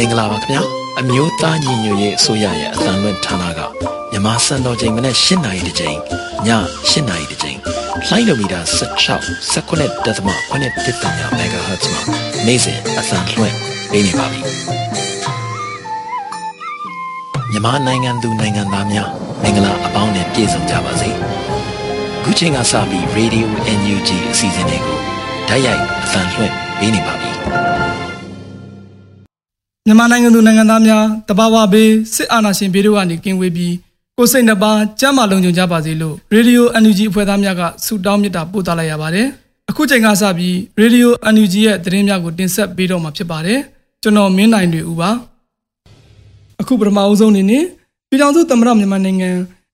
မင်္ဂလာပါခင်ဗျာအမျိုးသားညီညွတ်ရေးအစိုးရရဲ့အသံလွှင့်ဌာနကမြန်မာစံတော်ချိန်မနေ့၈နာရီတစ်ချိန်ည၈နာရီတစ်ချိန်လိုင်းဒိုမီတာ16 19ဒသမ9တစ်တညာမဂါဟတ်မှာနေ့စဉ်အသံလွှင့်ပေးနေပါပြီမြန်မာနိုင်ငံသူနိုင်ငံသားများမင်္ဂလာအပေါင်းနဲ့ပြည့်စုံကြပါစေခုချိန်ကစပြီး Radio NUG အစီအစဉ်လေးကိုဓာတ်ရိုက်အသံလွှင့်ပေးနေပါပြီ မြန်မာနိုင်ငံသူနိုင်ငံသားများတဘာဝဘေးစစ်အာဏာရှင်ဘေးတို့ကနေကင်းဝေးပြီးကိုယ်စိတ်နှပါကြမ်းမာလုံခြုံကြပါစေလို့ရေဒီယို NUG အဖွဲ့သားများကဆုတောင်းမေတ္တာပို့သလိုက်ရပါတယ်။အခုချိန်ကစပြီးရေဒီယို NUG ရဲ့သတင်းများကိုတင်ဆက်ပေးတော့မှာဖြစ်ပါတယ်။ကျွန်တော်မင်းနိုင်တွေဦးပါ။အခုပထမအဦးဆုံးအနေနဲ့ပြည်ထောင်စုသမ္မတမြန်မာနိုင်ငံ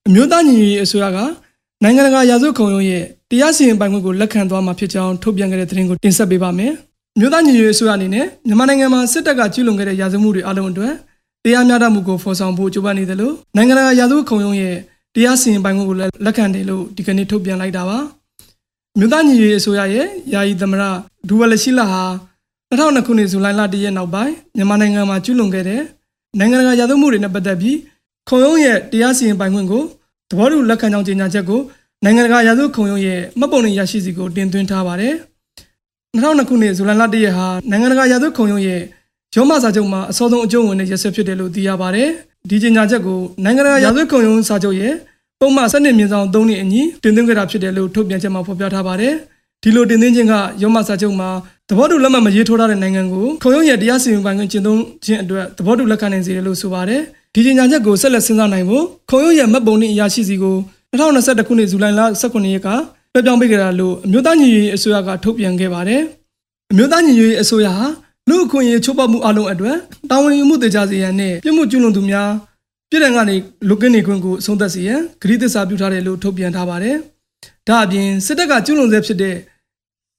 အမျိုးသားညီညွတ်ရေးအစိုးရကနိုင်ငံတကာရာဇဝတ်ခုံရုံးရဲ့တရားစီရင်ပိုင်ခွင့်ကိုလက်ခံသွားမှာဖြစ်ကြောင်းထုတ်ပြန်ခဲ့တဲ့သတင်းကိုတင်ဆက်ပေးပါမယ်။ မြို့သားညီညွတ်ရေးအစိုးရအနေနဲ့မြန်မာနိုင်ငံမှာစစ်တပ်ကကျူးလွန်ခဲ့တဲ့ရာဇဝမှုတွေအလုံးအတွက်တရားမျှတမှုကိုဖော်ဆောင်ဖို့ကြိုးပမ်းနေတယ်လို့နိုင်ငံတကာရာဇဝခုံရုံးရဲ့တရားစီရင်ပိုင်ခွင့်ကိုလက်ခံတယ်လို့ဒီကနေ့ထုတ်ပြန်လိုက်တာပါမြို့သားညီညွတ်ရေးအစိုးရရဲ့ယာယီသမရဒူဝလရှိလာဟာ2002ခုနှစ်ဇူလိုင်လ1ရက်နောက်ပိုင်းမြန်မာနိုင်ငံမှာကျူးလွန်ခဲ့တဲ့နိုင်ငံတကာရာဇဝမှုတွေနဲ့ပတ်သက်ပြီးခုံရုံးရဲ့တရားစီရင်ပိုင်ခွင့်ကိုသဘောတူလက်ခံကြောင်းကြေညာချက်ကိုနိုင်ငံတကာရာဇဝခုံရုံးရဲ့မှတ်ပုံတင်ရရှိစီကိုတင်သွင်းထားပါတယ်။ 2002ခုနှစ်ဇူလိုင်လ1ရက်ဟာနိုင်ငံတကာရာဇဝတ်ခုံရုံးရဲ့ရောမစာချုပ်မှာအစောဆုံးအကျုံးဝင်တဲ့ရက်စွဲဖြစ်တယ်လို့သိရပါတယ်။ဒီကြေညာချက်ကိုနိုင်ငံတကာရာဇဝတ်ခုံရုံးစာချုပ်ရဲ့ပုံမှန်စနစ်မြင့်ဆောင်3နှစ်အညီတင်သွင်းခဲ့တာဖြစ်တယ်လို့ထုတ်ပြန်ချက်မှာဖော်ပြထားပါတယ်။ဒီလိုတင်သွင်းခြင်းကရောမစာချုပ်မှာသဘောတူလက်မှတ်မရေးထိုးထားတဲ့နိုင်ငံကိုခုံရုံးရဲ့တရားစီရင်ပိုင်ခွင့်ကျင့်သုံးခြင်းအတွက်သဘောတူလက်ခံနိုင်စေတယ်လို့ဆိုပါတယ်။ဒီကြေညာချက်ကိုဆက်လက်စဉ်းစားနိုင်ဖို့ခုံရုံးရဲ့မှတ်ပုံနှင့်အရာရှိစီကို2021ခုနှစ်ဇူလိုင်လ18ရက်က လွှဲပြောင်းပေးကြတာလို့အမျိုးသားညီညွတ်ရေးအစိုးရကထုတ်ပြန်ခဲ့ပါတယ်။အမျိုးသားညီညွတ်ရေးအစိုးရဟာလူအခွင့်အရေးချိုးဖောက်မှုအလုံးအတွက်တာဝန်ယူမှုတေချာစေရန်နဲ့ပြစ်မှုကျူးလွန်သူများပြည်ထောင်ကနေလူကင်းနေခွင့်ကိုအဆုံးသတ်စေရန်ဂရုသစ္စာပြုထားတယ်လို့ထုတ်ပြန်ထားပါတယ်။ဒါအပြင်စစ်တပ်ကကျူးလွန်ဆဲဖြစ်တဲ့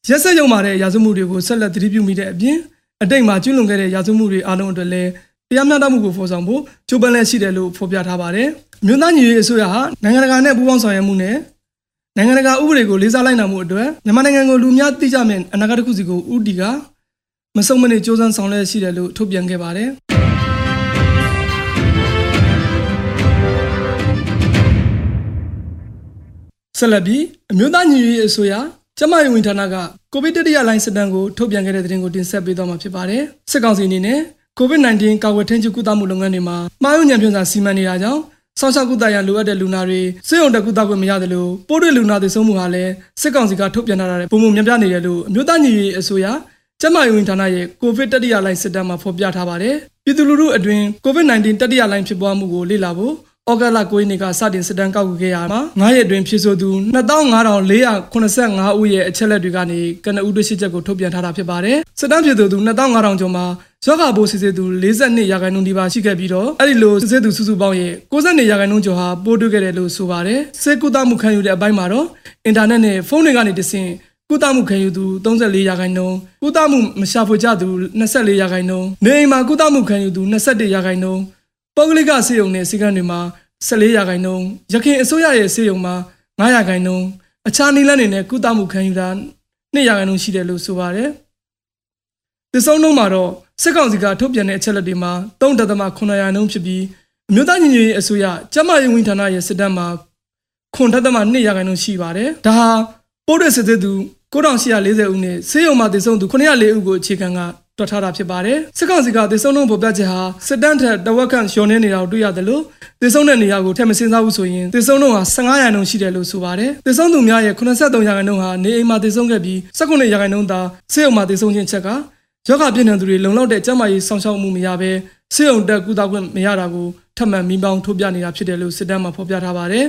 ရက်စက်ရုံမာတဲ့ရာဇဝမှုတွေကိုဆက်လက်သတိပြုမိတဲ့အပြင်အတိတ်မှာကျူးလွန်ခဲ့တဲ့ရာဇဝမှုတွေအလုံးအတွက်လည်းတရားမျှတမှုကိုဖော်ဆောင်ဖို့ကြိုးပမ်းလက်ရှိတယ်လို့ဖော်ပြထားပါတယ်။မြို့သားညီရေးအစိုးရဟာနိုင်ငံတကာနဲ့ပူးပေါင်းဆောင်ရွက်မှုနဲ့ နိုင်ငံတကာဥပဒေကိုလေးစားလိုက်နာမှုအတွက်မြန်မာနိုင်ငံကိုလူများသိကြမယ့်အနာဂတ်တစ်ခုစီကိုဥတီကမဆုံးမနစ်စ조사ဆောင်ရွက်ရှိတယ်လို့ထုတ်ပြန်ခဲ့ပါတယ်ဆက်လက်ပြီးအမျိုးသားညီညွတ်ရေးအစိုးရကျမရေးဝန်ဌာနကကိုဗစ်တတိယလိုင်းစစ်တမ်းကိုထုတ်ပြန်ခဲ့တဲ့သတင်းကိုတင်ဆက်ပေးသွားမှာဖြစ်ပါတယ်စစ်ကောင်စီအနေနဲ့ COVID-19 ကာကွယ်ထိန်းချုပ်ကုသမှုလုပ်ငန်းတွေမှာမှားယွင်းညံ့ဖျင်းစာစီမံနေတာကြောင့် ဆောင်းရှောက်ကုသရန်လိုအပ်တဲ့လူနာတွေစစ်ရုံတက်ကုသခွင့်မရတယ်လို့ပိုးတွေ့လူနာတွေဆုံးမှုဟာလည်းစစ်ကောင်စီကထုတ်ပြန်ထားတဲ့ပုံမှန်မြင်ပြနေတယ်လို့အမျိုးသားညီညွတ်ရေးအစိုးရကျန်းမာရေးဝန်ဌာနရဲ့ကိုဗစ်တတိယလိုင်းစစ်တမ်းမှာဖော်ပြထားပါတယ်။ပြည်သူလူထုအတွင်း COVID-19 တတိယလိုင်းဖြစ်ပွားမှုကိုလေ့လာဖို့ ဩဂတ်လ9ရက်နေ့ကစတင်စစ်တမ်းကောက်ယူခဲ့ရမှာ9ရက်အတွင်းဖြစ်ဆိုသူ25,485ဦးရဲ့အချက်လက်တွေကနေကနဦးတွေ့ရှိချက်ကိုထုတ်ပြန်ထားတာဖြစ်ပါတယ်။စစ်တမ်းဖြစ်သူ25,000ကျော်မှာရောဂါပိုးစစ်ဆေးသူ42ရာခိုင်နှုန်းဒီပါရှိခဲ့ပြီးတော့အဲ့ဒီလိုစစ်ဆေးသူစုစုပေါင်းရဲ့62ရာခိုင်နှုန်းကျော်ဟာပိုးတွေ့ခဲ့တယ်လို့ဆိုပါတယ်။စစ်ကူတာမှုခံယူတဲ့အပိုင်းမှာတော့အင်တာနက်နဲ့ဖုန်းတွေကနေတဆင့်ကုသမှုခံယူသူ34ရာခိုင်နှုန်းကုသမှုမရှာဖွေကြသူ24ရာခိုင်နှုန်းနေအိမ်မှာကုသမှုခံယူသူ21ရာခိုင်နှုန်း ပုဂ္ဂလိကစေယုံနဲ့စီကံတွေမှာ14ရာခိုင်နှုန်းရခိုင်အစိုးရရဲ့စေယုံမှာ9ရာခိုင်နှုန်းအခြားနည်းလမ်းတွေနဲ့ကုသမှုခံယူတာ2ရာခိုင်နှုန်းရှိတယ်လို့ဆိုပါတယ်။ဒီဆုံးလုံးမှာတော့စစ်ကောင်စီကထုတ်ပြန်တဲ့အချက်လက်တွေမှာ3.9ရာနှုန်းဖြစ်ပြီးအမျိုးသားညီညွတ်ရေးအစိုးရကျန်းမာရေးဝန်ဌာနရဲ့စစ်တမ်းမှာ9.2ရာခိုင်နှုန်းရှိပါတယ်။ဒါဟာပိုးရစစ်သေးသူ9840ဦးနဲ့ဆေးရုံမှာတည်ဆုံသူ904ဦးကိုအခြေခံက တွက်ထားတာဖြစ်ပါတယ်စစ်ကောင်စီကတည်ဆုံလုံးပေါ်ပြချက်ဟာစစ်တမ်းထက်တဝက်ခန့်လျော်နေနေတာကိုတွေ့ရတယ်လို့တည်ဆုံတဲ့နေရာကိုထည့်မစင်စားဘူးဆိုရင်တည်ဆုံလုံးဟာ15ရာခိုင်နှုန်းရှိတယ်လို့ဆိုပါတယ်တည်ဆုံသူများရဲ့83ရာခိုင်နှုန်းဟာနေအိမ်မှာတည်ဆုံခဲ့ပြီး19ရာခိုင်နှုန်းသာဆေးရုံမှာတည်ဆုံခြင်းချက်ကယောဂပြည့်နေသူတွေလုံလောက်တဲ့ကျန်းမာရေးဆောင်ရှောက်မှုမရဘဲဆေးရုံတက်ကုသခွင့်မရတာကိုထပ်မံမိပေါင်းထုတ်ပြနေတာဖြစ်တယ်လို့စစ်တမ်းမှာဖော်ပြထားပါတယ်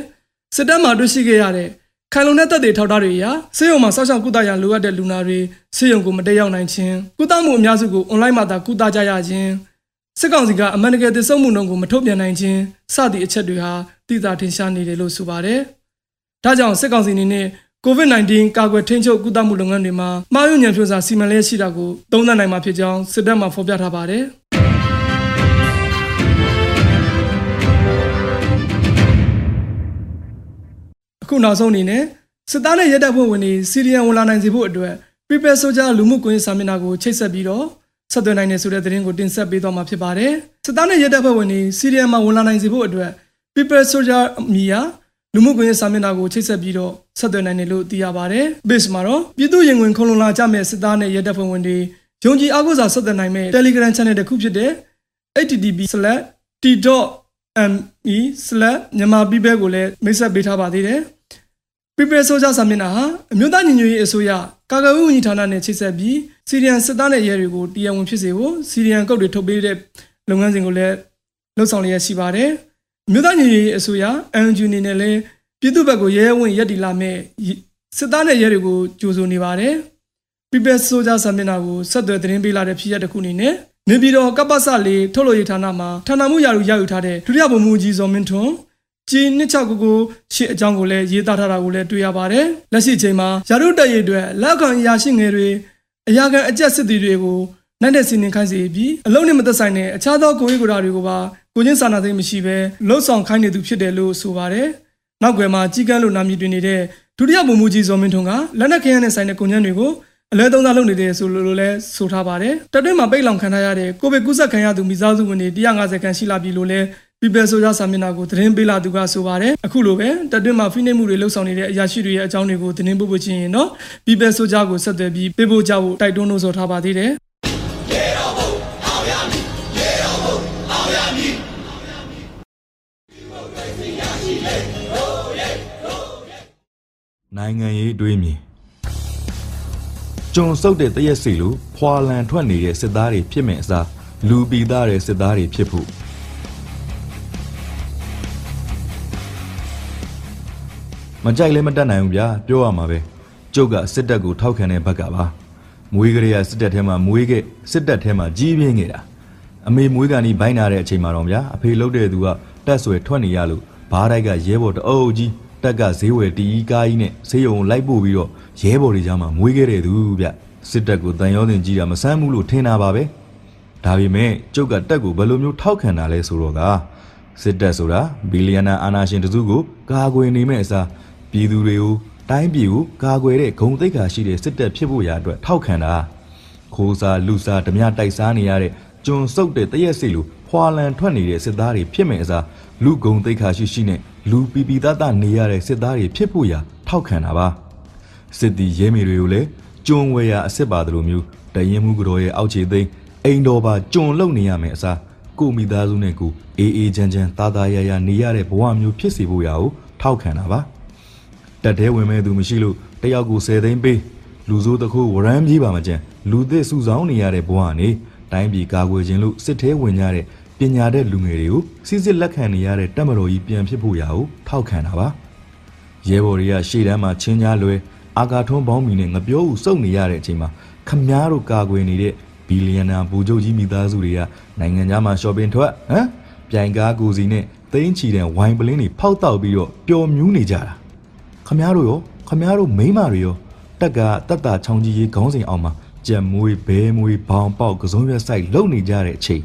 စစ်တမ်းမှာတွေ့ရှိခဲ့ရတဲ့ ခိုင်လုံတဲ့သက်သေထောက်ထားတွေအရဆေးရုံမှာစောင့်ရှောက်ကုသရန်လိုအပ်တဲ့လူနာတွေဆေးရုံကိုမတက်ရောက်နိုင်ခြင်းကုသမှုအများစုကိုအွန်လိုင်းမှာသာကုသကြရခြင်းစစ်ကောင်စီကအမှန်တကယ်သစ္စုံမှုနှုန်းကိုမထုတ်ပြန်နိုင်ခြင်းစသည့်အချက်တွေဟာသိသာထင်ရှားနေတယ်လို့ဆိုပါတယ်။ဒါကြောင့်စစ်ကောင်စီအနေနဲ့ COVID-19 ကာကွယ်ထိန်းချုပ်ကုသမှုလုပ်ငန်းတွေမှာမှားယွင်းဉာဏ်ဖြိုးစာစီမံလျက်ရှိတာကိုသုံးသပ်နိုင်မှာဖြစ်ကြောင်းစစ်တပ်မှဖော်ပြထားပါတယ်။ အခုနောက်ဆုံးအနေနဲ့စစ်သားနဲ့ရဲတပ်ဖွဲ့ဝင်တွေစီရီယံဝင်လာနိုင်စေဖို့အတွက် People Soldier လူမှုကွန်ရက်စာမျက်နှာကိုချိတ်ဆက်ပြီးတော့ဆက်သွယ်နိုင်တယ်ဆိုတဲ့သတင်းကိုတင်ဆက်ပေးသွားမှာဖြစ်ပါတယ်။စစ်သားနဲ့ရဲတပ်ဖွဲ့ဝင်တွေစီရီယံမှာဝင်လာနိုင်စေဖို့အတွက် People Soldier အမီယာလူမှုကွန်ရက်စာမျက်နှာကိုချိတ်ဆက်ပြီးတော့ဆက်သွယ်နိုင်တယ်လို့သိရပါတယ်။ base မှာတော့ပြည်သူရင်ဝင်ခုံလုံလာကြမဲ့စစ်သားနဲ့ရဲတပ်ဖွဲ့ဝင်တွေယုံကြည်အားကိုးစာဆက်သွယ်နိုင်မဲ့ Telegram Channel တစ်ခုဖြစ်တဲ့ http:/t.me/ မြန်မာပြည်ဘက်ကိုလည်းမိတ်ဆက်ပေးထားပါသေးတယ်။ People Soldier စာမျက်နှာဟာအမျိုးသားညီညွတ်ရေးအစိုးရကာကွယ်ရေးဝန်ကြီးဌာနနဲ့ချိတ်ဆက်ပြီးစီရီယန်စစ်သားနဲ့ရဲတွေကိုတရားဝင်ဖြစ်စေဖို့စီရီယန်ကုတ်တွေထုတ်ပေးတဲ့လုပ်ငန်းစဉ်ကိုလည်းလှုပ်ဆောင်လျက်ရှိပါတယ်။အမျိုးသားညီညွတ်ရေးအစိုးရ NGO အနေနဲ့လည်းပြည်သူ့ဘက်ကိုရဲရဲဝံ့ရက်တီလာမဲ့စစ်သားနဲ့ရဲတွေကိုကြိုးဆိုနေပါတယ်။ People Soldier စာမျက်နှာကိုဆက်သွယ်သတင်းပေးလာတဲ့ဖြစ်ရပ်တစ်ခုအနေနဲ့နေပြည်တော်ကပ္ပစလေးထုတ်လို့ရဌာနမှာဌာနမှုရာထူးရယူထားတဲ့ဒုတိယဗိုလ်မှူးကြီးဇော်မင်းထွန်း ဂျီ2699ရှစ်အကြောင်းကိုလည်းရေးသားထားတာကိုလည်းတွေ့ရပါတယ်။လက်ရှိချိန်မှာယာရုတရည်အတွက်လက်ခံရာရှိငယ်တွေအရာခံအကြက်စစ်တီတွေကိုနိုင်တဲ့စီနေခိုင်းစေပြီးအလုံးနဲ့မသက်ဆိုင်တဲ့အခြားသောကိုယ်ရေးကိုယ်တာတွေကိုပါကိုချင်းစာနာသိမရှိဘဲလှုပ်ဆောင်ခိုင်းနေသူဖြစ်တယ်လို့ဆိုပါတယ်။နောက်ွယ်မှာကြီးကန်းလို့နာမည်တွင်နေတဲ့ဒုတိယဗိုလ်မှူးကြီးဇော်မင်းထွန်းကလက်နက်ခဲယမ်းနဲ့ဆိုင်တဲ့ကုန်ကျန်းတွေကိုအလဲသုံးစားလုပ်နေတယ်ဆိုလို့လည်းဆိုထားပါတယ်။တက်တွင်းမှာပိတ်လောင်ခံထားရတဲ့ကိုဗစ်ကူးစက်ခံရသူမိသားစုဝင်တွေ150ခန့်ရှိလာပြီလို့လ ည်း People Soldier စာမျက်နှာကိုသတင်းပေးလာသူကဆိုပါတယ်အခုလိုပဲတက်တွင်းမှာဖိနှိပ်မှုတွေလှုပ်ဆောင်နေတဲ့အရာရှိတွေရဲ့အကြောင်းတွေကိုသတင်းပို့ဖို့ချင်းရင်တော့ People Soldier ကိုဆက်သွယ်ပြီးပေးပို့ကြဖို့တိုက်တွန်းလို့ဆိုထားပါသေးတယ်နိုင်ငံရေးတွေးမြင်ကြုံဆုပ်တဲ့တရက်စီလိုဖွာလန်ထွက်နေတဲ့စစ်သားတွေဖြစ်မဲ့အစားလူပီသားတဲ့စစ်သားတွေဖြစ်ဖို့ မကြိုက်လည်းမတတ်နိုင်ဘူးဗျာပြောရမှာပဲကျုပ်ကစစ်တပ်ကိုထောက်ခံတဲ့ဘက်ကပါမွေးကလေးကစစ်တပ်ထဲမှာမွေးခဲ့စစ်တပ်ထဲမှာကြီးပြင်းနေတာအမေမွေးကန်ဒီဘိုင်းနာတဲ့အချိန်မှာတော့ဗျာအဖေလှုပ်တဲ့သူကတက်ဆွဲထွက်နေရလို့ဘားတိုက်ကရဲဘော်တအုပ်ကြီးတက်ကဈေးဝယ်တီးကားကြီးနဲ့ဈေးရုံလိုက်ပို့ပြီးတော့ရဲဘော်တွေကြားမှာမွေးခဲ့တဲ့သူဗျစစ်တပ်ကိုတန်ရောတင်ကြီးတာမဆန်းဘူးလို့ထင်တာပါပဲဒါပေမဲ့ကျုပ်ကတက်ကိုဘယ်လိုမျိုးထောက်ခံတာလဲဆိုတော့ကစစ်တပ်ဆိုတာဘီလီယံနာအာဏာရှင်တစုကိုကာကွယ်နေမဲ့အစား ပြည်သူတွေကိုတိုင်းပြည်ကိုကာကွယ်တဲ့ဂုံသိက္ခာရှိတဲ့စစ်တပ်ဖြစ်ဖို့ရာအတွက်ထောက်ခံတာခိုးစားလူစားဓမြတိုက်စားနေရတဲ့ကျွန်စုပ်တဲ့တရက်စိတ်လိုဖွာလန်ထွက်နေတဲ့စစ်သားတွေဖြစ်မဲ့အစားလူဂုံသိက္ခာရှိရှိနဲ့လူပီပီသားသားနေရတဲ့စစ်သားတွေဖြစ်ဖို့ရာထောက်ခံတာပါစစ်တီရဲမေတွေကိုလည်းကျွန်းဝဲရအစ်စ်ပါတယ်လို့မျိုးတရင်မှုကြော်ရဲ့အောက်ခြေသိမ်းအိမ်တော်ပါကျွန်းလုံနေရမယ်အစားကိုမိသားစုနဲ့ကိုအေးအေးချမ်းချမ်းသားသားရရနေရတဲ့ဘဝမျိုးဖြစ်စေဖို့ရာကိုထောက်ခံတာပါ တက်တဲဝင်မဲ့သူမရှိလို့တယောက်ကို10သိန်းပေးလူစိုးတစ်ခုဝရမ်းပြေးပါမကြံလူသစ်စုဆောင်းနေရတဲ့ဘဝကနေတိုင်းပြည်ကာကွယ်ခြင်းလို့စစ်သေးဝင်ကြတဲ့ပညာတဲ့လူငယ်တွေကိုစစ်စစ်လက်ခံနေရတဲ့တက်မတော်ကြီးပြန်ဖြစ်ဖို့ရာကိုထောက်ခံတာပါရဲဘော်တွေကရှေ့တန်းမှာချင်းကြားလွဲအာကာထွန်းပေါင်းမီနဲ့ငပြောဦးစုပ်နေရတဲ့အချိန်မှာခမားတို့ကာကွယ်နေတဲ့ဘီလီယံနာဘူချုပ်ကြီးမိသားစုတွေကနိုင်ငံခြားမှာရှော့ပင်ထွက်ဟမ်ပြိုင်ကားကိုစီနဲ့သိန်းချီတဲ့ဝိုင်ပလင်းတွေဖောက်တောက်ပြီးတော့ပျော်မြူးနေကြတာ ခမားတို့ရောခမားတို့မိန်းမတွေရောတက်ကတက်တာချောင်းကြီးရေးခေါင်းစဉ်အောင်မှာကြက်မွေးဘဲမွေးဘောင်ပေါက်ကစုံရက်ဆိုင်လုံနေကြတဲ့အချိန်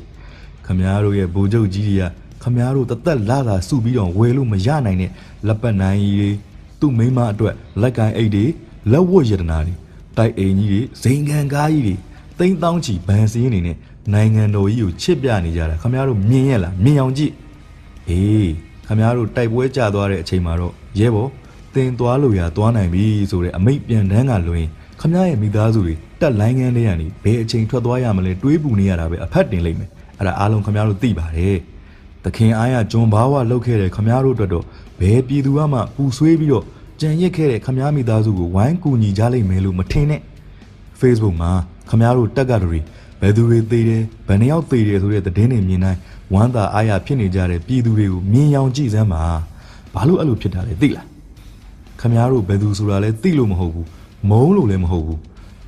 ခမားတို့ရဲ့ဘူချုပ်ကြီးတွေကခမားတို့တသက်လာလာစုပြီးတော့ဝယ်လို့မရနိုင်တဲ့လက်ပတ်နိုင်ကြီးတွေသူ့မိန်းမအတွက်လက်ကင်အိတ်တွေလက်ဝတ်ရတနာတွေတိုက်အိမ်ကြီးတွေဇိမ်ခံကားကြီးတွေတိမ့်တောင်းချီဗန်စင်းနေနဲ့နိုင်ငံတော်ကြီးကိုချစ်ပြနေကြတာခမားတို့မြင်ရလားမြင်အောင်ကြည့်အေးခမားတို့တိုက်ပွဲကြသွားတဲ့အချိန်မှာတော့ရဲဘော် တင်သွားလို့ရသွားနိုင်ပြီဆိုတဲ့အမိတ်ပြန်တန်းကလွင်ခမားရဲ့မိသားစုတွေတက်လိုင်းငန်းတွေကနေဘယ်အချိန်ထွက်သွားရမလဲတွေးပူနေရတာပဲအဖက်တင်လိမ့်မယ်အဲ့ဒါအားလုံးခမားတို့သိပါတယ်သခင်အားရဂျွန်ဘာဝလောက်ခဲ့တဲ့ခမားတို့အတွက်တော့ဘယ်ပြည်သူမှပူဆွေးပြီးတော့ကြံရစ်ခဲ့တဲ့ခမားမိသားစုကိုဝိုင်းကူညီကြလိမ့်မယ်လို့မထင်နဲ့ Facebook မှာခမားတို့တက်ကတူတွေဘယ်သူတွေသေးတယ်ဘယ်နှယောက်သေးတယ်ဆိုတဲ့သတင်းတွေမြင်တိုင်းဝမ်းသာအားရဖြစ်နေကြတဲ့ပြည်သူတွေကိုမြင်ရောင်ကြည့်စမ်းပါဘာလို့အဲ့လိုဖြစ်တာလဲသိလား ခခမားတို့ဘယ်သူဆိုတာလဲသိလို့မဟုတ်ဘူးမုံလို့လည်းမဟုတ်ဘူး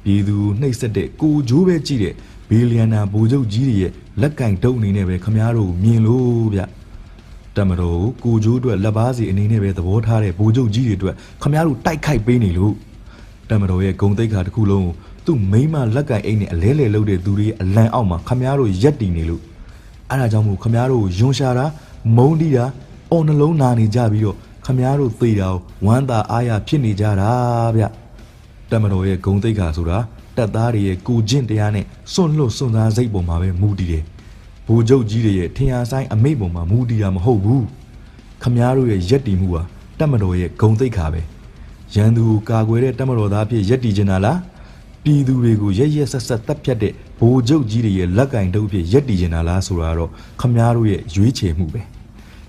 ပြည်သူနှိပ်စက်တဲ့ကိုဂျိုးပဲကြည့်တဲ့ဘီလီယံနာဗိုလ်ချုပ်ကြီးတွေရဲ့လက်ကင်တုပ်အနေနဲ့ပဲခမားတို့မြင်လို့ဗျတမတော်ကိုဂျိုးအတွက်လက်ပါစီအနေနဲ့ပဲသဘောထားတဲ့ဗိုလ်ချုပ်ကြီးတွေအတွက်ခမားတို့တိုက်ခိုက်ပေးနေလို့တမတော်ရဲ့ဂုံတိတ်ခါတစ်ခုလုံးကိုသူ့မိမလက်ကင်အိတ်နဲ့အလဲလဲလုပ်တဲ့သူတွေအလံအောက်မှာခမားတို့ရက်တည်နေလို့အဲဒါကြောင့်မို့ခမားတို့ယွန်ရှာတာမုံတီးတာအော်နှလုံးနာနေကြပြီးတော့ ခမားတို့သေတာကိုဝမ်းသာအားရဖြစ်နေကြတာဗျတမတော်ရဲ့ဂုံတိတ်ခါဆိုတာတက်သားတွေရဲ့ကိုကျင့်တရားနဲ့စွန့်လွတ်စွန့်စားစိတ်ပေါ်မှာပဲမူတည်တယ်။ဘူကျုပ်ကြီးတွေရဲ့ထင်ရှားဆိုင်အမိတ်ပေါ်မှာမူတည်တာမဟုတ်ဘူး။ခမားတို့ရဲ့ရက်တီမှုဟာတက်မတော်ရဲ့ဂုံတိတ်ခါပဲ။ရန်သူကိုကာကွယ်တဲ့တက်မတော်သားဖြစ်ရက်တီကျင်တာလား။ပြည်သူတွေကိုရက်ရက်ဆက်ဆက်တပ်ဖြတ်တဲ့ဘူကျုပ်ကြီးတွေရဲ့လက်ကင်တုပ်ဖြစ်ရက်တီကျင်တာလားဆိုတာတော့ခမားတို့ရဲ့ရွေးချယ်မှုပဲ။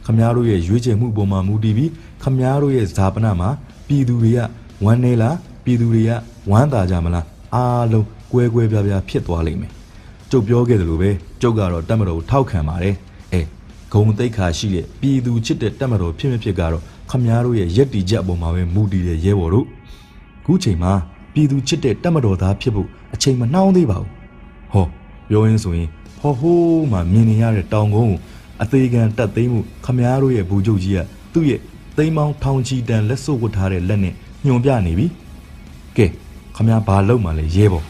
ခမားတို့ရဲ့ရွေးချယ်မှုပေါ်မှာမူတည်ပြီးခမားတို့ရဲ့ဇာပနာမှာပြည်သူတွေကဝမ်းနေလားပြည်သူတွေကဝမ်းသာကြမလားအားလုံးကွဲကွဲပြားပြားဖြစ်သွားလိမ့်မယ်ကျုပ်ပြောခဲ့တယ်လို့ပဲကျုပ်ကတော့တက်မတော်ကိုထောက်ခံပါတယ်အဲဂုံတိတ်ခါရှိတဲ့ပြည်သူချစ်တဲ့တက်မတော်ဖြစ်မဖြစ်ကတော့ခမားတို့ရဲ့ရက်တီချက်အပေါ်မှာပဲမူတည်တဲ့ရဲဘော်တို့ခုချိန်မှာပြည်သူချစ်တဲ့တက်မတော်သားဖြစ်ဖို့အချိန်မနှောင်းသေးပါဘူးဟောပြောရင်းဆိုရင်ဟောဟိုးမှမြင်နေရတဲ့တောင်ကုန်းကို အသေးခံတက်သိမ်းမှုခမားတို့ရဲ့ဘူချုပ်ကြီးကသူ့ရဲ့သိမ်းပေါင်းထောင်ချီတန်လက်စွပ်ဝတ်ထားတဲ့လက်နဲ့ညွန်ပြနေပြီကဲခမရဘာလုပ်မှလဲရဲပေါ့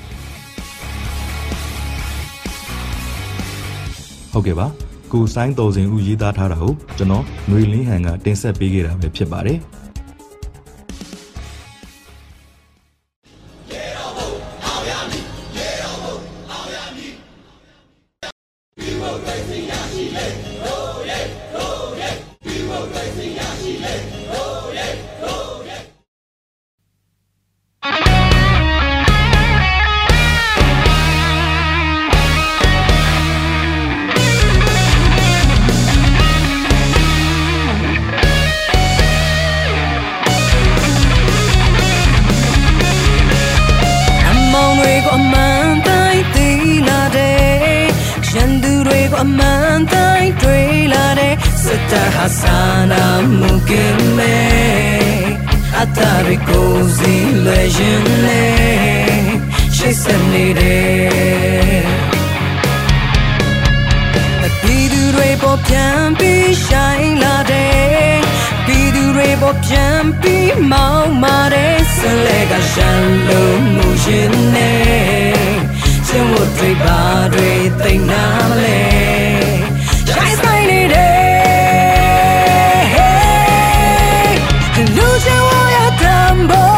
ဟုတ်ကဲ့ပါကိုဆိုင်တော်စင်ဦးရေးသားထားတာကိုကျွန်တော်ຫນွေလင်းဟန်ကတင်ဆက်ပေးခဲ့တာပဲဖြစ်ပါတယ် တဲ့စတဟာစာနာမှုကင်းမဲအတားကိုစီလဲရင်လဲရှိစနေတယ်ပြည်သူတွေပေါ် တံ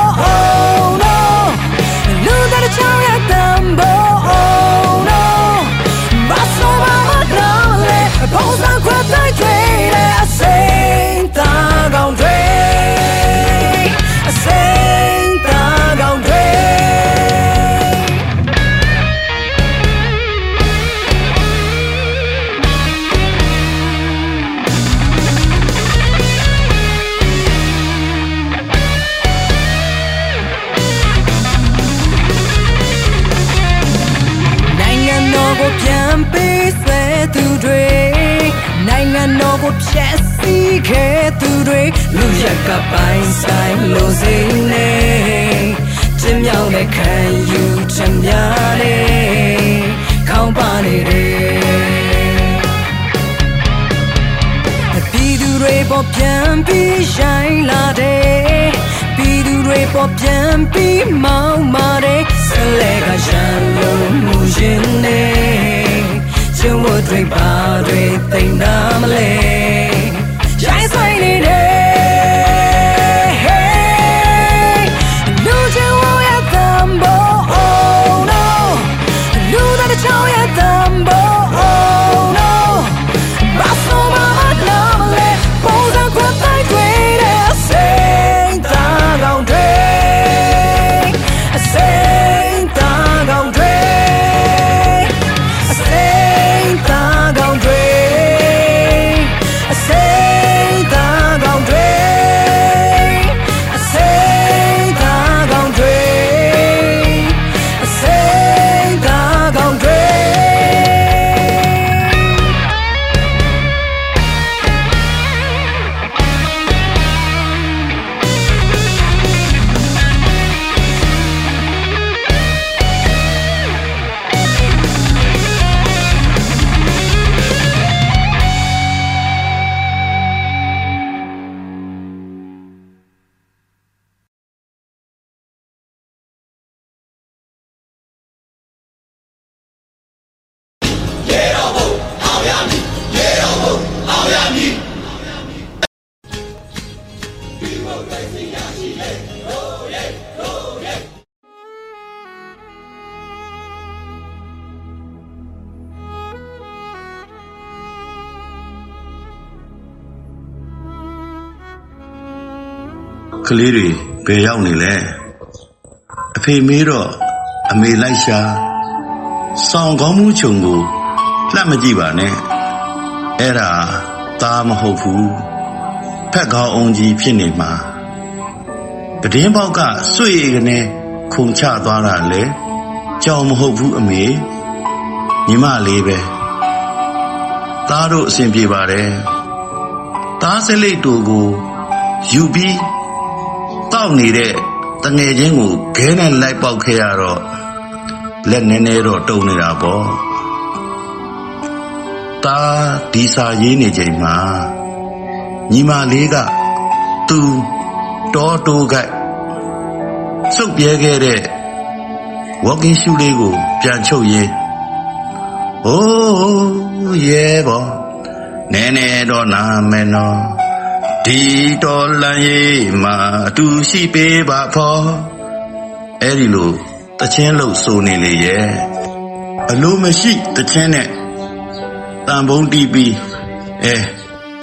တွေပေါ်ပြန်ပြီးရှိုင်းလာတယ်ပြည်သူတွေပေါ်ပြန်ပြီးမောင်းမာတယ်ဆလဲကရန်လို့မှုရင်နေကျုံဝတ်တွေပါတွေသိနာမလဲရိုင်းဆိုင်နေတယ် ကလေးတွေဘယ်ရောက်နေလဲအဖေမေးတော့အမေလိုက်ရှာစောင်းကောင်းမှုချုံကိုလှမ်းမကြည့်ပါနဲ့အဲ့ဒါသားမဟုတ်ဘူးဖက်ကောင်းအောင်ကြီးဖြစ်နေမှာပဒင်းပေါက်ကစွေကနေခုန်ချသွားတာလေကြောင်မဟုတ်ဘူးအမေညီမလေးပဲသားတို့အဆင်ပြေပါတယ်သားစလိတ်တူကိုယူပြီးတော က်နေတဲ့တငယ်ချင်းကိုခဲနဲ့လိုက်ပေါက်ခဲ့ရတော့လက်နည်းနည်းတော့တုံနေတာပေါ့တာဒီစာရေးနေချိန်မှာညီမလေးကသူတောတိုးကစုပ်ပြဲခဲ့တဲ့ walking shoe လေးကို ပြန်ချုပ်ရင်းဟိုးရဲဘောနဲနဲတော့နာမယ်နော် ဒီတော်လန်ရေးမှာအတူရှိပေးပါဖော်အဲ့ဒီလိုတချင်းလို့ဆိုနေလေရဲ့အလိုမရှိတချင်းနဲ့တန်ပုံးတီးပြီးအဲ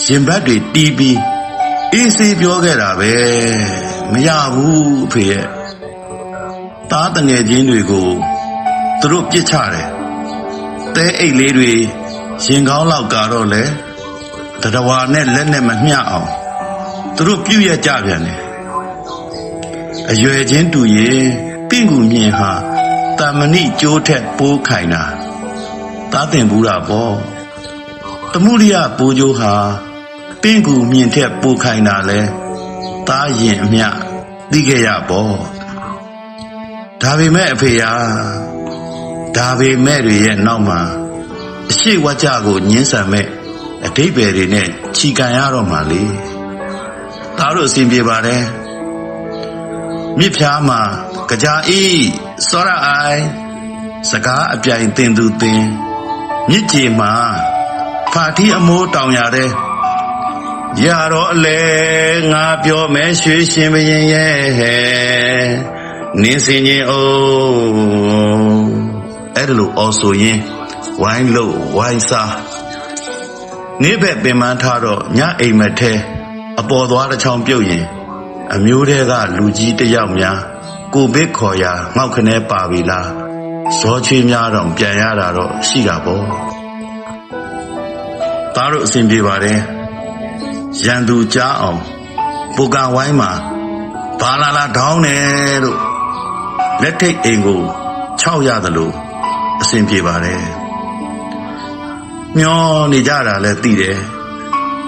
ရင်ဘတ်တွေတီးပြီးအေးစေးပြောခဲ့တာပဲမရဘူးအဖေရဲ့သားတငယ်ချင်းတွေကိုသူတို့ပြစ်ချတယ်တဲအိတ်လေးတွေရင်ကောင်းလောက်ကတော့လေတတဝါနဲ့လက်နဲ့မမျှအောင် သူတို့ပြုတ်ရကြပြန်တယ်အရွယ်ချင်းတူရင်ပင့်ကူမြင်ဟာတာမဏိကျိုးထက်ပိုးခိုင်တာသားတင်ဘူးတာပေါ့တမှုရိယပိုးကျိုးဟာပင့်ကူမြင်ထက်ပိုးခိုင်တာလဲသားရင်အမျှသိခဲ့ရပေါ့ဒါပေမဲ့အဖေယာဒါပေမဲ့တွေရဲ့နောက်မှာအရှိဝကြကိုညှင်းဆန်မဲ့အတိတ်ပဲတွေနဲ့ခြီကန်ရတော့မှလေ သားတို့အစဉ်ပြေပါတယ်မြစ်ဖြားမှာကြာဤစောရအိုင်စကားအပြိုင်တင်သူတင်မြစ်ကြီးမှာဖာတိအမိုးတောင်ရတဲ့ရတော့အလဲငါပြောမဲရွှေရှင်ဘရင်ရဲ့ဟဲ့နင်းစင်ချင်းအိုးအဲ့ဒါလို့အော်ဆိုရင်ဝိုင်းလို့ဝိုင်းစားနေ့ဘက်ပင်မထားတော့ညအိမ်မက်ထဲ အပေါ်သွားတစ်ချောင်းပြုတ်ရင် အမျိုးတဲကလူကြီးတစ်ယောက်များကိုဘစ်ခေါ်ရာငေါက်ခနဲပါပြီလားဇောချွေးများတော့ပြန်ရတာတော့ရှိတာပေါ့သားတို့အစဉ်ပြေပါတယ်ရန်သူကြားအောင်ပူကန်ဝိုင်းမှာဘာလာလာထောင်းတယ်လို့လက်ထိတ်အိမ်ကို6ရသလိုအစဉ်ပြေပါတယ်မျောနေကြတာလဲသိတယ်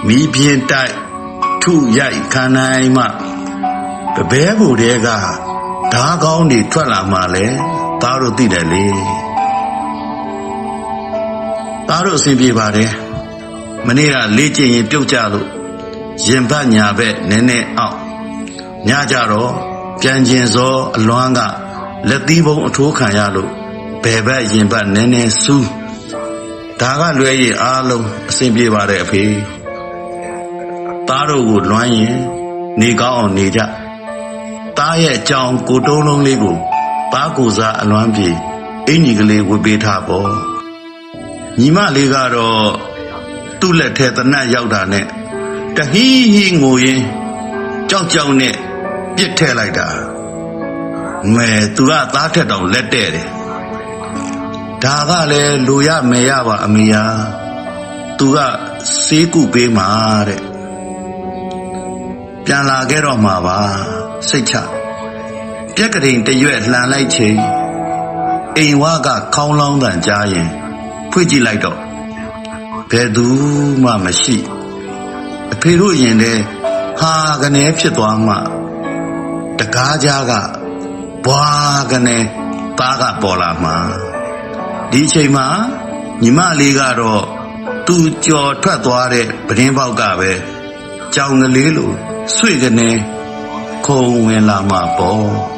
မီးပြင်းတိုက် ထုရိုက်ခံနိုင်မှတပဲကိုတဲကဓာကောင်းတွေထွက်လာမှလဲသားတို့သိတယ်လေသားတို့အစဉ်ပြေပါတယ်မနေ့ကလေ့ကျင့်ရင်ပြုတ်ကြလို့ရင်ဘတ်ညာဘက်နည်းနည်းအောက်ညကြတော့ပြန်ကျင်စောအလွမ်းကလက်သီးပုံအထိုးခံရလို့ဘယ်ဘက်ရင်ဘတ်နည်းနည်းစူးဒါကလွဲရင်အားလုံးအစဉ်ပြေပါတယ်အဖေ သားတို့ကိုလွမ်းရင် နေကောင်းအောင်နေကြသားရဲ့အကြောင်းကိုတုံးလုံးလေးကိုပါကိုစားအလွမ်းပြေအင်ကြီးကလေးဝတ်ပေးထားပေါ့ညီမလေးကတော့သူ့လက်ထဲတနတ်ရောက်တာနဲ့တဟီးဟီးငိုရင်ကြောက်ကြောက်နဲ့ပြစ်ထဲလိုက်တာမဲသူကသားထက်တောင်လက်တဲ့တယ်ဒါကလည်းလူရမယ်ရပါအမေယာသူကစေးကုပေးမှာတဲ့ ပြန်လာခဲ့တော့မှာပါစိတ်ချပြက်ကတိန်တရွက်လှန်လိုက်ချိန်အိမ်ဝါကခေါင်းလောင်းတန်ကြားရင် ဖွင့်ကြည့်လိုက်တော့ဘယ်သူမှမရှိအဖေတို့ရင်တဲ့ဟာကနေဖြစ်သွားမှတကားကြားကဘွာကနေသားကပေါ်လာမှာဒီအချိန်မှာညီမလေးကတော့သူကြော်ထွက်သွားတဲ့ပဒင်းပေါက်ကပဲ ကြောင်ကလေးလိုဆွေကနေခုံဝင်လာမှာပေါ့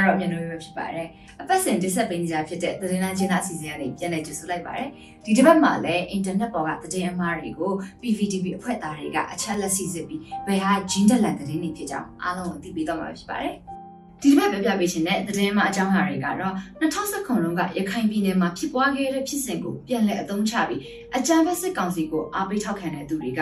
ကတော့မြန်လို့ပဲဖြစ်ပါတယ်အပတ်စဉ်တင်ဆက်ပေးနေကြဖြစ်တဲ့သတင်းလားချင်းသားအစီအစဉ်ကနေပြန်လည်ကြိုဆိုလိုက်ပါတယ်ဒီတစ်ပတ်မှာလည်းအင်တာနက်ပေါ်ကသတင်းအမှားတွေကို PVTV အဖွဲ့သားတွေကအချက်လက်စီစစ်ပြီးဘယ်ဟာဂျင်းတက်လန်သတင်းတွေဖြစ်ကြောင်းအားလုံးကိုသိပေးတော့မှာဖြစ်ပါတယ်ဒီတစ်ပတ်ပြပြပေးခြင်းတဲ့သတင်းမှအကြောင်းအရာတွေကတော့2019ခုလုံးကရခိုင်ပြည်နယ်မှာဖြစ်ပွားခဲ့တဲ့ဖြစ်စဉ်ကိုပြန်လည်အသုံးချပြီးအကြမ်းဖက်စစ်ကောင်စီကိုအားပေးထောက်ခံတဲ့သူတွေက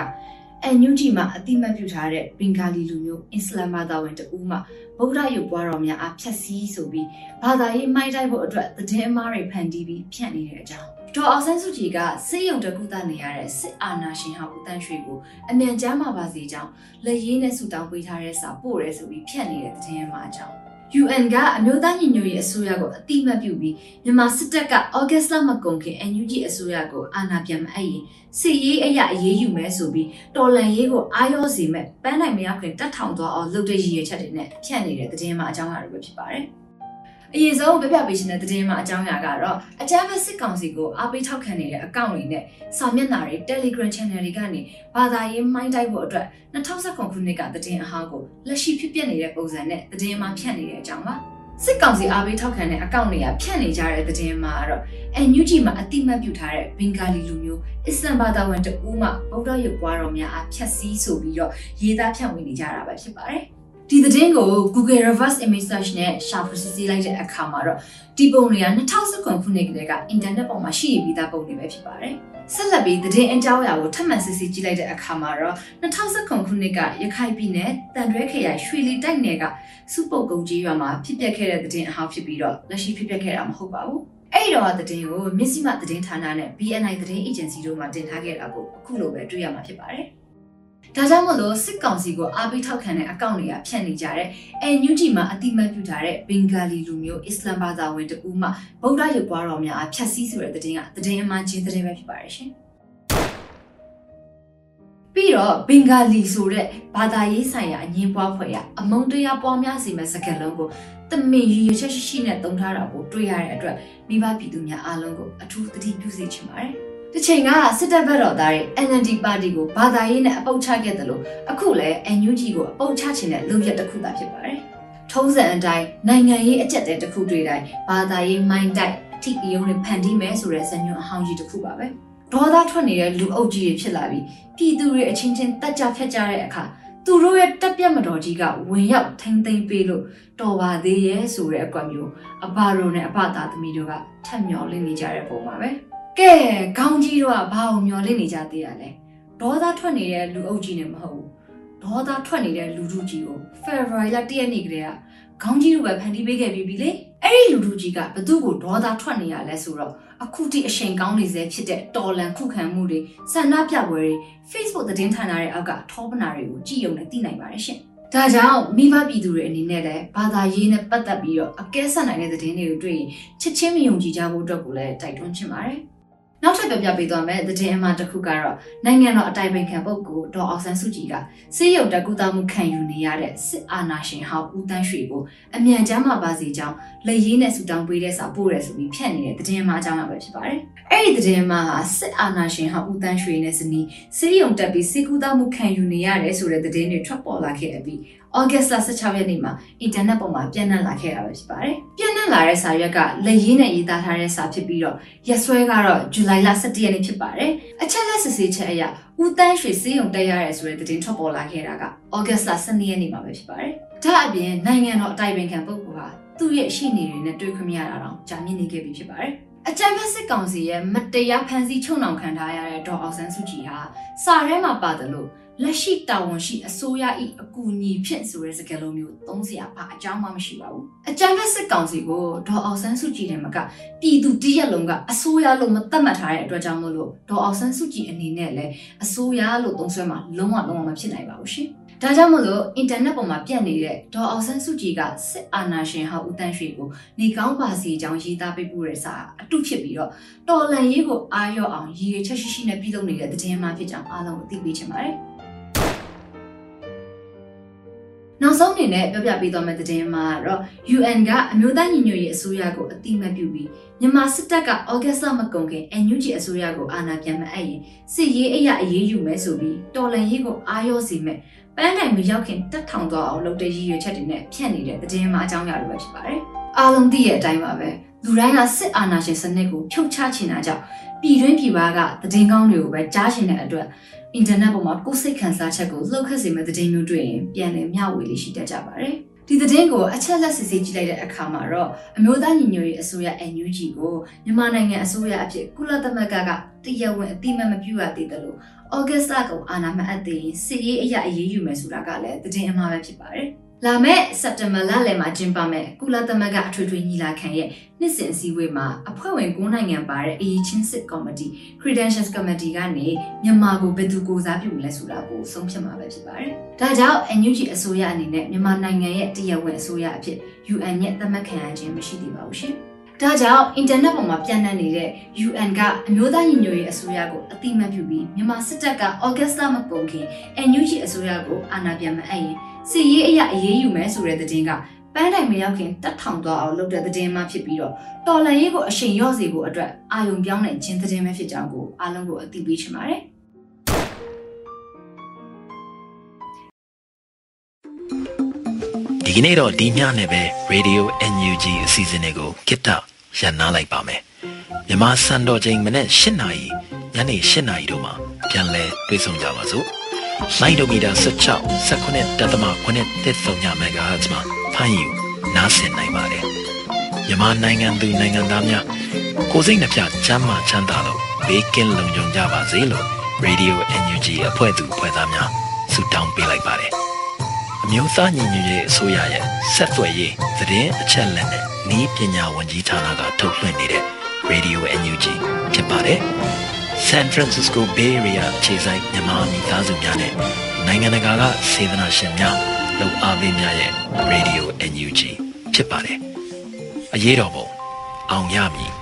အန်ယူဂျီမှာအတိမတ်ပြုထားတဲ့ဘင်္ဂါလီလူမျိုးအစ္စလာမ်ဘာသာဝင်တဦးမှ ဗုဒ္ဓရုပ်ပွားတော်များအားဖြတ်စည်းဆိုပြီးဘာသာရေးမိုက်တိုက်ဖို့အတွက်သတင်းအမှားတွေဖန်တီးပြီးဖြန့်နေတဲ့အကြောင်းဒေါ်အောင်ဆန်းစုကြည်ကစစ်ရုံတကူတနေရတဲ့စစ်အာဏာရှင်ဟောင်းဦးတန်းရွှေကိုအမြန်ကြားမှာပါစေကြောင်းလက်ရင်းနဲ့ဆူတောင်းပေးထားတဲ့စာပို့ရဲဆိုပြီးဖြန့်နေတဲ့သတင်းအမှားအကြောင်း UN ကအမျိုးသားညီညွတ်ရေးအစိုးရကိုအတိမတ်ပြုပြီးမြန်မာစစ်တပ်ကဩဂတ်စ်လမကုန်ခင် NUG အစိုးရကိုအာဏာပြန်မအပ်ရင်စစ်ရေးအရာအရေးယူမယ်ဆိုပြီးတော်လန်ရေးကိုအာရောစီမဲ့ပန်းနိုင်မရောက်ခင်တတ်ထောင်သွားအောင်လုပ်တဲ့ရည်ရွယ်ချက်တွေနဲ့ဖြန့်နေတဲ့သတင်းမှအကြောင်းအရာတွေပဲဖြစ်ပါတယ်။ အရင်ဆုံးပြပြပေးရှင်တဲ့သတင်းမှအကြောင်းအရာကတော့အကြမ်းဖက်စစ်ကောင်စီကိုအားပေးထောက်ခံနေတဲ့အကောင့်တွေနဲ့စာမျက်နှာတွေ Telegram Channel တွေကနေဘာသာရေးမိုင်းတိုက်ဖို့အတွက်2019ခုနှစ်ကသတင်းအဟောင်းကိုလက်ရှိဖြစ်ပျက်နေတဲ့ပုံစံနဲ့သတင်းမှဖြန့်နေတဲ့အကြောင်းပါ။စစ်ကောင်စီအားပေးထောက်ခံတဲ့အကောင့်တွေကဖြန့်နေကြတဲ့သတင်းမှာတော့ NUG မှာအတိမတ်ပြုထားတဲ့ဘင်္ဂါလီလူမျိုးအစ္စလမ်ဘာသာဝင်တဦးမှဗုဒ္ဓရုပ်ပွားတော်များအားဖြတ်စည်းဆိုပြီးတော့ရေးသားဖြန့်ဝေနေကြတာပဲဖြစ်ပါတယ်။ ဒီသတင်းကို Google Reverse Image Search နဲ့ရှာဖွေစစ်ဆေးလိုက်တဲ့အခါမှာတော့ဒီပုံတွေက2019ခုနှစ်ကတည်းကအင်တာနက်ပေါ်မှာရှိနေပြီးသားပုံတွေပဲဖြစ်ပါတယ်။ဆက်လက်ပြီးသတင်းအကြောင်းအရာကိုထပ်မံစစ်ဆေးကြည့်လိုက်တဲ့အခါမှာတော့2019ခုနှစ်ကရခိုင်ပြည်နယ်တန်တွဲခရိုင်ရွှေလီတိုက်နယ်ကစုပုတ်ကုန်းကြီးရွာမှာဖြစ်ပျက်ခဲ့တဲ့သတင်းအဟောင်းဖြစ်ပြီးတော့လက်ရှိဖြစ်ပျက်ခဲ့တာမဟုတ်ပါဘူး။အဲ့ဒီတော့သတင်းကိုမြစ်စီမသတင်းဌာနနဲ့ BNI သတင်းအေဂျင်စီတို့မှတင်ထားခဲ့တာကိုအခုလိုပဲတွေ့ရမှာဖြစ်ပါတယ်။ ဒါကြောင့်မို့လို့စစ်ကောင်စီကိုအားပေးထောက်ခံတဲ့အကောင့်တွေကဖြန့်နေကြတဲ့အဲညူဂျီမှာအတိမတ်ပြုထားတဲ့ဘင်္ဂါလီလူမျိုးအစ္စလမ်ဘာသာဝင်တဦးမှဗုဒ္ဓရုပ်ပွားတော်များအဖြတ်စည်းဆိုတဲ့သတင်းကသတင်းအမှန်ချင်းသတင်းပဲဖြစ်ပါတယ်ရှင်ပြီးတော့ဘင်္ဂါလီဆိုတဲ့ဘာသာရေးဆိုင်ရာအငင်းပွားဖွဲ့ရအမုံတရားပွားများစေမဲ့စကားလုံးကိုတမင်ရည်ရွယ်ချက်ရှိရှိနဲ့တုံထားတာကိုတွေ့ရတဲ့အတွက်မိဘပြည်သူများအားလုံးကိုအထူးသတိပြုစေချင်ပါတယ်။ တစ်ချိန်ကစစ်တပ်ဘက်တော်သားတွေ NLD ပါတီကိုဘာသာရေးနဲ့အပုတ်ချခဲ့တယ်လို့အခုလည်း NUG ကိုအပုတ်ချခြင်းတဲ့လုပ်ရက်တစ်ခုသာဖြစ်ပါတယ်။ထုံးစံအတိုင်းနိုင်ငံရေးအကြက်တဲတစ်ခုတွေ့တိုင်းဘာသာရေးမိုင်းတိုက်အထီးအယုံတွေဖန်တီးမယ်ဆိုတဲ့ဇာညွန်အဟောင်းကြီးတစ်ခုပါပဲ။ဒေါသထွက်နေတဲ့လူအုပ်ကြီးတွေဖြစ်လာပြီးပြည်သူတွေအချင်းချင်းတက်ကြဖြတ်ကြတဲ့အခါသူတို့ရဲ့တက်ပြတ်မတော်ကြီးကဝင်ရောက်ထိမ့်သိမ်းပေးလို့တော်ပါသေးရဲ့ဆိုတဲ့အကွက်မျိုးအဘရိုနဲ့အဘသားသမီးတို့ကထက်မြော်လင့်နေကြတဲ့ပုံပါပဲ။ ကဲခေါင်းကြီးတော့ဘာအောင်မျောလင့်နေကြသေးရလဲဒေါသထွက်နေတဲ့လူအုပ်ကြီးနဲ့မဟုတ်ဘူးဒေါသထွက်နေတဲ့လူထုကြီးကိုဖေဖော်ဝါရီလ၁ရက်နေ့ကတည်းကခေါင်းကြီးတို့ပဲဖန်တီးပေးခဲ့ပြီးပြီလေအဲ့ဒီလူထုကြီးကဘသူ့ကိုဒေါသထွက်နေရလဲဆိုတော့အခုတိအချိန်ကောင်းနေစေဖြစ်တဲ့တော်လန်ခုခံမှုတွေဆန္ဒပြပွဲတွေ Facebook သတင်းဌာနတွေအောက်ကထောပနာတွေကိုကြည့်ရုံနဲ့သိနိုင်ပါတယ်ရှင်ဒါကြောင့်မိဘပြည်သူတွေအနေနဲ့လည်းဘာသာရေးနဲ့ပတ်သက်ပြီးတော့အကဲဆက်နိုင်တဲ့သတင်းတွေကိုတွေ့ရင်ချစ်ချင်းမယုံကြည်ကြဖို့အတွက်ကိုလည်းတိုက်တွန်းချင်ပါတယ်။ နောက်ထပ်ပြောပြပေးသွားမယ်သတင်းအမှတစ်ခုကတော့နိုင်ငံတော်အတိုင်ပင်ခံပုဂ္ဂိုလ်ဒေါ်အောင်ဆန်းစုကြည်ကစေရုပ်တကူတာမှုခံယူနေရတဲ့စစ်အာဏာရှင်ဟောင်းဦးတန်းရွှေကိုအမြန်ချမ်းမှပါစေကြောင်းလက်ရည်နဲ့ဆူတောင်းပေးတဲ့စာပို့ရဲဆိုပြီးဖြန့်နေတဲ့သတင်းအမှအကြောင်းပဲဖြစ်ပါတယ်။အဲ့ဒီသတင်းအမှဟာစစ်အာဏာရှင်ဟောင်းဦးတန်းရွှေနဲ့ဇနီးစေရုံတက်ပြီးစေကူတာမှုခံယူနေရတယ်ဆိုတဲ့သတင်းတွေထွက်ပေါ်လာခဲ့ပြီးဩဂတ်စ်လ16ရက်နေ့မှာအင်တာနက်ပေါ်မှာပြန့်နှံ့လာခဲ့တာပဲဖြစ်ပါတယ်။ပြန့်နှံ့လာတဲ့စာရွက်ကလက်ရင်းနဲ့ရေးသားထားတဲ့စာဖြစ်ပြီးတော့ရက်စွဲကတော့ဇူလိုင်လ17ရက်နေ့ဖြစ်ပါတယ်။အချက်လက်စစ်ဆေးချက်အရဦးတန်းရွှေစေးရုံတက်ရရဲဆိုတဲ့သတင်းထွက်ပေါ်လာခဲ့တာကဩဂတ်စ်လ12ရက်နေ့မှာပဲဖြစ်ပါတယ်။ဒါအပြင်နိုင်ငံတော်အတိုင်ပင်ခံပုဂ္ဂိုလ်ဟာသူ့ရဲ့ရှိနေတွေနဲ့တွေ့ခွင့်မရတာတော့ကြာမြင့်နေခဲ့ပြီဖြစ်ပါတယ်။အကြံဖက်စစ်ကောင်စီရဲ့မတရားဖန်ဆီးချုပ်နှောင်ခံထားရတဲ့ဒေါ်အောင်ဆန်းစုကြည်ဟာစာထဲမှာပါတယ်လို့ လက်ရှိတာဝန်ရှိအစိုးရ၏အကူအညီဖြင့်ဆိုတဲ့စကားလုံးမျိုးသုံးစရာဘာအကြောင်းမှမရှိပါဘူးအကြံဖက်စစ်ကောင်စီကိုဒေါ်အောင်ဆန်းစုကြည်တယ်မကပြည်သူတရက်လုံးကအစိုးရလို့မသတ်မှတ်ထားတဲ့အတွက်ကြောင့်မို့လို့ဒေါ်အောင်ဆန်းစုကြည်အနေနဲ့လည်းအစိုးရလို့သုံးဆွဲမှာလုံးဝလုံးဝမဖြစ်နိုင်ပါဘူးရှင်ဒါကြောင့်မို့လို့အင်တာနက်ပေါ်မှာပြန့်နေတဲ့ဒေါ်အောင်ဆန်းစုကြည်ကစစ်အာဏာရှင်ဟောက်ဦးတန်းရွှေကိုနေကောင်းပါစီအကြောင်းရေးသားပေးပို့တဲ့စာအတုဖြစ်ပြီးတော့တော်လန်ရေးကိုအာရော့အောင်ရည်ရွယ်ချက်ရှိရှိနဲ့ပြုလုပ်နေတဲ့သတင်းမှဖြစ်ကြောင်းအားလုံးကိုသိပေးချင်ပါတယ် နောက်ဆုံးအနေနဲ့ပြောပြပေးသွားမယ့်သတင်းမှာတော့ UN ကအမျိုးသားညီညွတ်ရေးအစိုးရကိုအတိမတ်ပြုပြီးမြန်မာစစ်တပ်ကဩဂတ်စ်လမကုန်ခင် NUG အစိုးရကိုအာဏာပြန်မအပ်ရင်စစ်ရေးအရာအရေးယူမယ်ဆိုပြီးတော်လှန်ရေးကိုအားရောစေမဲ့ပန်းတိုင်မရောက်ခင်တက်ထောင်သွားအောင်လုပ်တဲ့ရည်ရွယ်ချက်တွေနဲ့ဖြန့်နေတဲ့သတင်းမှအကြောင်းအရာတွေပဲဖြစ်ပါတယ်။အားလုံးသိရဲ့အတိုင်းပါပဲ လူတိုင်းကစစ်အာဏာရှင်စနစ်ကိုဖြုတ်ချချင်တာကြောင့်ပြည်တွင်းပြည်ပကသတင်းကောင်းတွေကိုပဲကြားချင်တဲ့အတွက်အင်တာနက်ပေါ်မှာကိုယ်စိတ်ခံစားချက်ကိုလှုပ်ခတ်စေမဲ့သတင်းမျိုးတွေ့ရင်ပြန်လည်မျှဝေလေးရှိတတ်ကြပါတယ်။ဒီသတင်းကိုအချက်လက်စစ်ဆေးကြည့်လိုက်တဲ့အခါမှာတော့အမျိုးသားညီညွတ်ရေးအစိုးရ NUG ကိုမြန်မာနိုင်ငံအစိုးရအဖြစ်ကုလသမဂ္ဂကတရားဝင်အတိမတ်မပြုရသေးတယ်လို့ဩဂတ်စ်လကောင်အာဏာမအပ်သေးရင်စစ်ရေးအရာအရေးယူမယ်ဆိုတာကလည်းသတင်းအမှားပဲဖြစ်ပါတယ်။ လာမယ့်စက်တင်ဘာလလယ်မှာကျင်းပမယ့်ကုလသမဂ္ဂအထွေထွေညီလာခံရဲ့နှစ်စဉ်အစည်းအဝေးမှာအဖွဲ့ဝင်9နိုင်ငံပါတဲ့အရေးချင်းစစ်ကော်မတီ Credentials Committee ကနေမြန်မာကိုဘယ်သူကိုစားပြုမလဲဆိုတာကိုဆုံးဖြတ်မှာပဲဖြစ်ပါတယ်။ဒါကြောင့် NUG အစိုးရအနေနဲ့မြန်မာနိုင်ငံရဲ့တရားဝင်အစိုးရအဖြစ် UN ရဲ့သတ်မှတ်ခံရခြင်းမရှိသေးပါဘူးရှင်။ဒါကြောင့်အင်တာနက်ပေါ်မှာပြန့်နှံ့နေတဲ့ UN ကအမျိုးသားညီညွတ်ရေးအစိုးရကိုအတိမတ်ပြုပြီးမြန်မာစစ်တပ်ကဩဂတ်စ်လမကုန်ခင် NUG အစိုးရကိုအာဏာပြန်မအပ်ရင် စီရေးအရာအရေးယူမယ်ဆိုတဲ့သတင်းကပန်းတိုင်မရောက်ခင်တက်ထောင်သွားအောင်လုပ်တဲ့သတင်းမှဖြစ်ပြီးတော့တော်လန်ရေးကိုအရှိန်ရော့စေဖို့အတွက်အာယုံပြောင်းတဲ့ခြင်းသတင်းပဲဖြစ်ကြောင်းကိုအားလုံးကိုအသိပေးချင်ပါတယ်။ဒီကနေ့တော့ဒီညနဲ့ပဲ Radio NUG အစီအစဉ်လေးကိုကိတ္တရန်နာလိုက်ပါမယ်မြန်မာစံတော်ချိန်မနေ့၈နာရီညနေ၈နာရီတို့မှာပြန်လည်တွေ့ဆုံကြပါစို့ လိုင်းဒိုမီတာ16 19တက်သမ9တက်ဆုံးညမဂါဟတ်မှာဖမ်းယူနားဆင်နိုင်ပါတယ်မြန်မာနိုင်ငံသူနိုင်ငံသားများကိုယ်စိတ်နှပြချမ်းမာချမ်းသာလို့ဘေးကင်းလုံခြုံကြပါစေလို့ Radio NUG အဖွဲ့သူအဖွဲ့သားများဆုတောင်းပေးလိုက်ပါတယ်အမျိုးသားညီညွတ်ရေးအစိုးရရဲ့ဆက်သွယ်ရေးသတင်းအချက်အလက်နဲ့ဤပညာဝန်ကြီးဌာနကထုတ်လွှင့်နေတဲ့ Radio NUG ဖြစ်ပါတယ်။ San Francisco Bay Area အခြေစိုက်မြန်မာမိသားစုများနဲ့နိုင်ငံတကာကစေတနာရှင်များလုံအားပေးများရဲ့ Radio NUG ဖြစ်ပါတယ်။အရေးတော်ပုံအောင်ရမည်